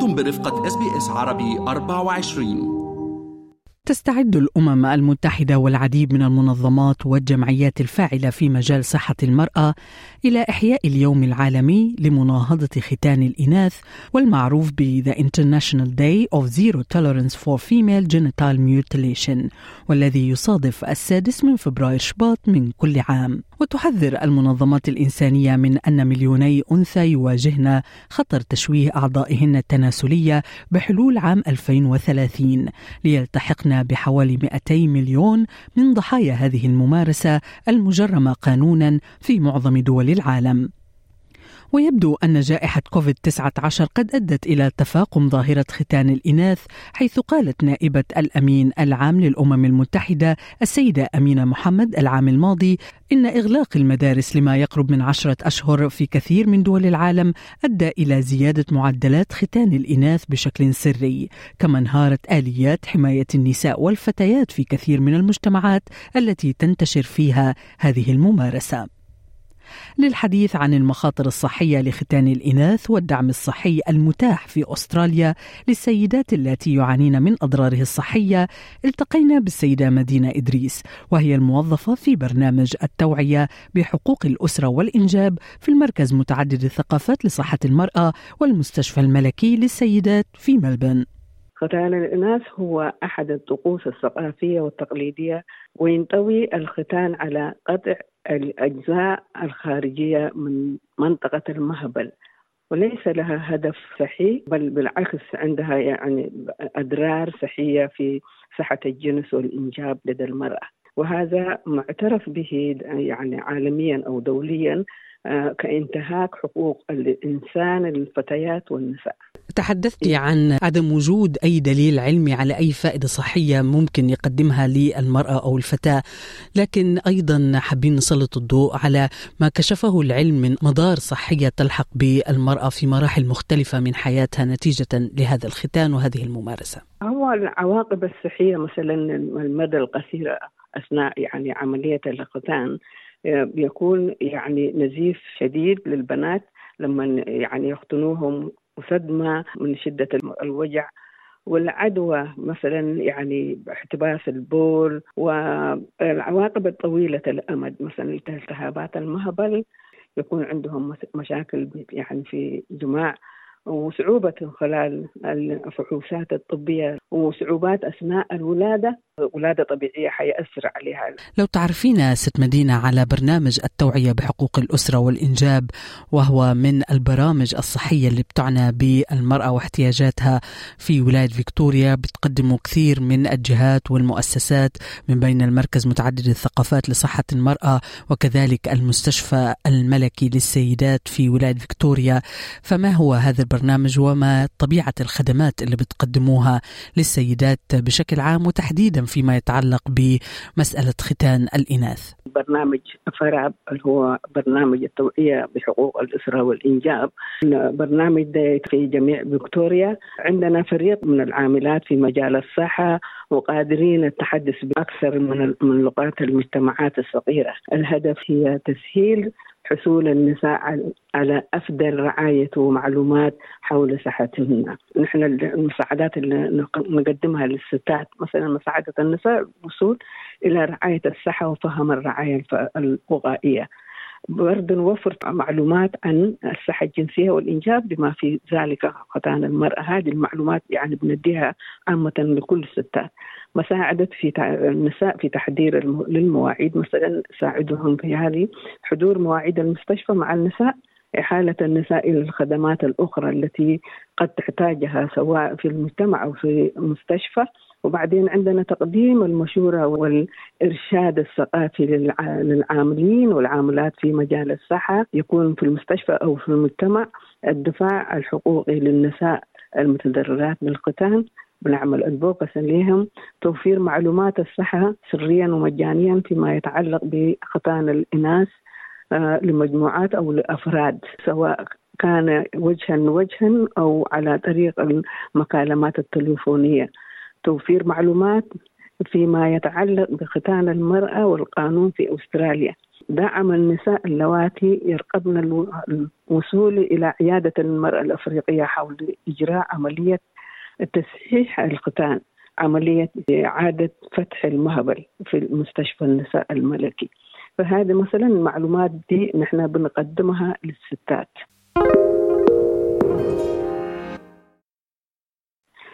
أنتم برفقة SBS عربي 24 تستعد الأمم المتحدة والعديد من المنظمات والجمعيات الفاعلة في مجال صحة المرأة إلى إحياء اليوم العالمي لمناهضة ختان الإناث والمعروف ب The International Day of Zero Tolerance for Female Genital Mutilation والذي يصادف السادس من فبراير شباط من كل عام. وتحذر المنظمات الإنسانية من أن مليوني أنثى يواجهن خطر تشويه أعضائهن التناسلية بحلول عام 2030 ليلتحقن بحوالي 200 مليون من ضحايا هذه الممارسة المجرمة قانونا في معظم دول العالم. ويبدو أن جائحة كوفيد 19 قد أدت إلى تفاقم ظاهرة ختان الإناث حيث قالت نائبة الأمين العام للأمم المتحدة السيدة أمينة محمد العام الماضي إن إغلاق المدارس لما يقرب من عشرة أشهر في كثير من دول العالم أدى إلى زيادة معدلات ختان الإناث بشكل سري كما انهارت آليات حماية النساء والفتيات في كثير من المجتمعات التي تنتشر فيها هذه الممارسة. للحديث عن المخاطر الصحية لختان الإناث والدعم الصحي المتاح في أستراليا للسيدات التي يعانين من أضراره الصحية التقينا بالسيدة مدينة إدريس وهي الموظفة في برنامج التوعية بحقوق الأسرة والإنجاب في المركز متعدد الثقافات لصحة المرأة والمستشفى الملكي للسيدات في ملبن. ختان الإناث هو أحد الطقوس الثقافية والتقليدية وينطوي الختان على قطع الأجزاء الخارجية من منطقة المهبل. وليس لها هدف صحي بل بالعكس عندها يعني أضرار صحية في صحة الجنس والإنجاب لدى المرأة. وهذا معترف به يعني عالميا أو دوليا آه، كانتهاك حقوق الإنسان للفتيات والنساء. تحدثت عن عدم وجود أي دليل علمي على أي فائدة صحية ممكن يقدمها للمرأة أو الفتاة. لكن أيضا حابين نسلط الضوء على ما كشفه العلم من مضار صحية تلحق بالمرأة في مراحل مختلفة من حياتها نتيجة لهذا الختان وهذه الممارسة. هو العواقب الصحية مثلا المدى القصير أثناء يعني عملية الختان بيكون يعني نزيف شديد للبنات لما يعني يختنوهم وصدمة من شدة الوجع والعدوى مثلا يعني احتباس البول والعواقب الطويلة الأمد مثلا التهابات المهبل يكون عندهم مشاكل يعني في جماع وصعوبة خلال الفحوصات الطبية وصعوبات أثناء الولادة. ولادة طبيعية حيأثر عليها. لو تعرفين ست مدينة على برنامج التوعية بحقوق الأسرة والإنجاب وهو من البرامج الصحية اللي بتعنى بالمرأة واحتياجاتها في ولاية فيكتوريا بتقدمه كثير من الجهات والمؤسسات من بين المركز متعدد الثقافات لصحة المرأة وكذلك المستشفى الملكي للسيدات في ولاية فيكتوريا. فما هو هذا البرنامج وما طبيعة الخدمات اللي بتقدموها للسيدات بشكل عام وتحديدا فيما يتعلق بمسألة ختان الإناث. برنامج فراب اللي هو برنامج التوعية بحقوق الأسرة والإنجاب. برنامج ده في جميع فيكتوريا. عندنا فريق من العاملات في مجال الصحة وقادرين التحدث بأكثر من من لغات المجتمعات الصغيرة. الهدف هي تسهيل حصول النساء على افضل رعاية ومعلومات حول صحتهن، نحن المساعدات اللي نقدمها للستات مثلا مساعدة النساء الوصول إلى رعاية الصحة وفهم الرعاية الوغائية. برضه نوفر معلومات عن الصحة الجنسية والإنجاب بما في ذلك ختان المرأة. هذه المعلومات يعني بنديها عامة لكل الستات. مساعدة في النساء في تحضير للمواعيد. مثلا ساعدهم في هذه حضور مواعيد المستشفى مع النساء إحالة النساء إلى الخدمات الأخرى التي قد تحتاجها سواء في المجتمع أو في المستشفى وبعدين عندنا تقديم المشورة والإرشاد الثقافي للعاملين والعاملات في مجال الصحة يكون في المستشفى أو في المجتمع الدفاع الحقوقي للنساء المتضررات بالختان بنعمل ادفوكسي لهم توفير معلومات الصحة سريا ومجانيا فيما يتعلق بختان الإناث آه، لمجموعات أو لأفراد سواء كان وجها لوجها أو على طريق المكالمات التليفونية. توفير معلومات فيما يتعلق بختان المرأة والقانون في أستراليا. دعم النساء اللواتي يرقبن الوصول إلى عيادة المرأة الأفريقية حول إجراء عملية تصحيح الختان عملية إعادة فتح المهبل في مستشفى النساء الملكي. فهذه مثلا المعلومات دي نحن بنقدمها للستات.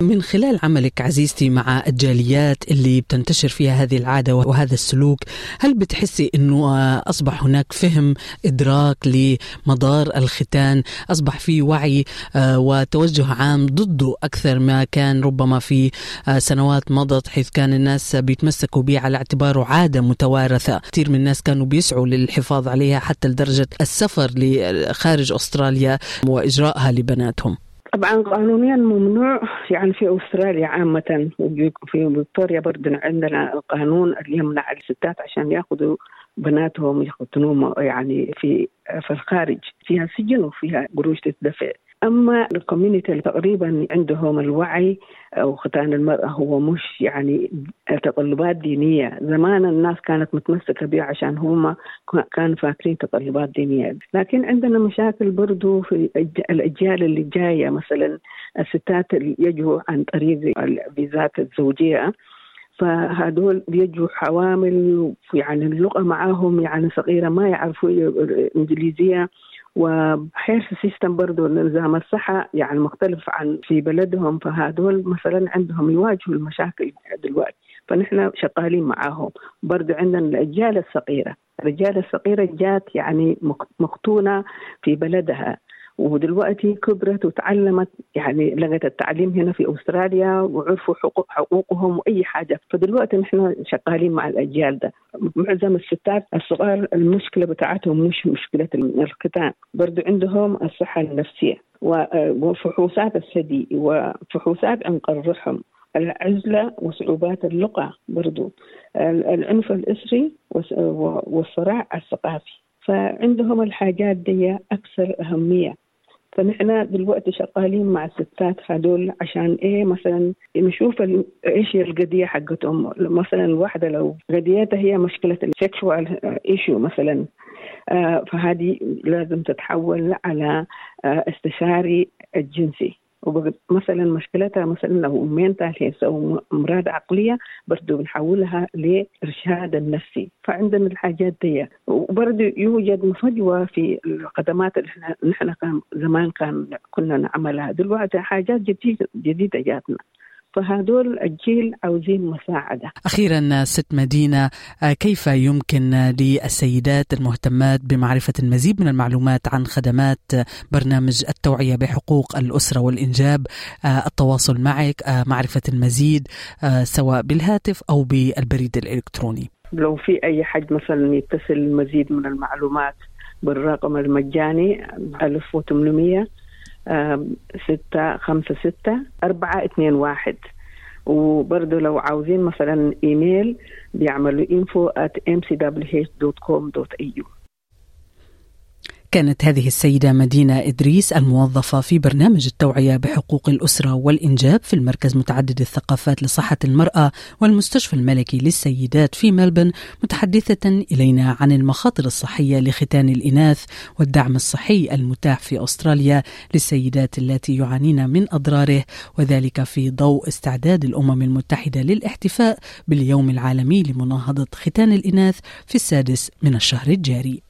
من خلال عملك عزيزتي مع الجاليات اللي بتنتشر فيها هذه العادة وهذا السلوك هل بتحسي أنه أصبح هناك فهم إدراك لمدار الختان؟ أصبح في وعي آه، وتوجه عام ضده أكثر ما كان ربما في آه، سنوات مضت حيث كان الناس بيتمسكوا به على اعتباره عادة متوارثة. كثير من الناس كانوا بيسعوا للحفاظ عليها حتى لدرجة السفر لخارج أستراليا وإجراءها لبناتهم. طبعا قانونيا ممنوع يعني في أستراليا عامة في فيكتوريا برضه عندنا القانون اللي يمنع الستات عشان يأخذوا بناتهم يختنوهم يعني في في الخارج. فيها سجن وفيها قروش تدفع. أما الكوميونتي تقريبا عندهم الوعي أو ختان المرأة هو مش يعني تطلبات دينية، زمان الناس كانت متمسكة بها عشان هم كانوا فاكرين تطلبات دينية، لكن عندنا مشاكل برضو في الأجيال اللي جاية. مثلا الستات اللي يجوا عن طريق الفيزات الزوجية. فهدول بيجوا حوامل يعني اللغة معاهم يعني صغيرة ما يعرفوا الإنجليزية وحيث السيستم برضه نظام الصحة يعني مختلف عن في بلدهم فهذول مثلا عندهم يواجهوا المشاكل دلوقتي فنحن شغالين معاهم. برضه عندنا الأجيال الصغيرة الرجال الصغيرة جات يعني مختونة في بلدها. ودلوقتي كبرت وتعلمت يعني لغت التعليم هنا في أستراليا وعرفوا حقوق حقوقهم وأي حاجة. فدلوقتي نحن شغالين مع الأجيال ده. معظم الستات الصغار المشكلة بتاعتهم مش مشكلة الختان برضو عندهم الصحة النفسية وفحوصات الثدي وفحوصات انقى الرحم العزلة وصعوبات اللغة برضو. العنف الأسري والصراع الثقافي. فعندهم الحاجات دي أكثر أهمية. فنحن دلوقتي شغالين مع الستات هدول عشان إيه؟ مثلا نشوف إيش القضية حقتهم. مثلا الواحدة لو قضيتها هي مشكلة ال sexual issue مثلا. آه فهذه لازم تتحول على آه استشاري الجنسي. مثلا مشكلتها مثلا لو mental health أو أمراض عقلية برضه بنحولها لإرشاد النفسي. فعندنا الحاجات دي. وبرضه يوجد فجوة في الخدمات اللي نحن كان زمان كان كنا نعملها. دلوقتي حاجات جديده جديدة جاتنا. فهدول الجيل عاوزين مساعدة أخيرا ست مدينة آه، كيف يمكن للسيدات المهتمات بمعرفة المزيد من المعلومات عن خدمات برنامج التوعية بحقوق الأسرة والإنجاب؟ آه، التواصل معك آه، معرفة المزيد سواء بالهاتف أو بالبريد الإلكتروني. لو في أي حد مثلا يتصل المزيد من المعلومات بالرقم المجاني 1800 ستة خمسة ستة أربعة اثنين واحد. وبرضه لو عاوزين مثلا إيميل بيعملوا info at mcwh.com.au كانت هذه السيدة مدينة إدريس الموظفة في برنامج التوعية بحقوق الأسرة والإنجاب في المركز متعدد الثقافات لصحة المرأة والمستشفى الملكي للسيدات في ملبن متحدثة إلينا عن المخاطر الصحية لختان الإناث والدعم الصحي المتاح في أستراليا للسيدات التي يعانين من أضراره وذلك في ضوء استعداد الأمم المتحدة للاحتفاء باليوم العالمي لمناهضة ختان الإناث في السادس من الشهر الجاري.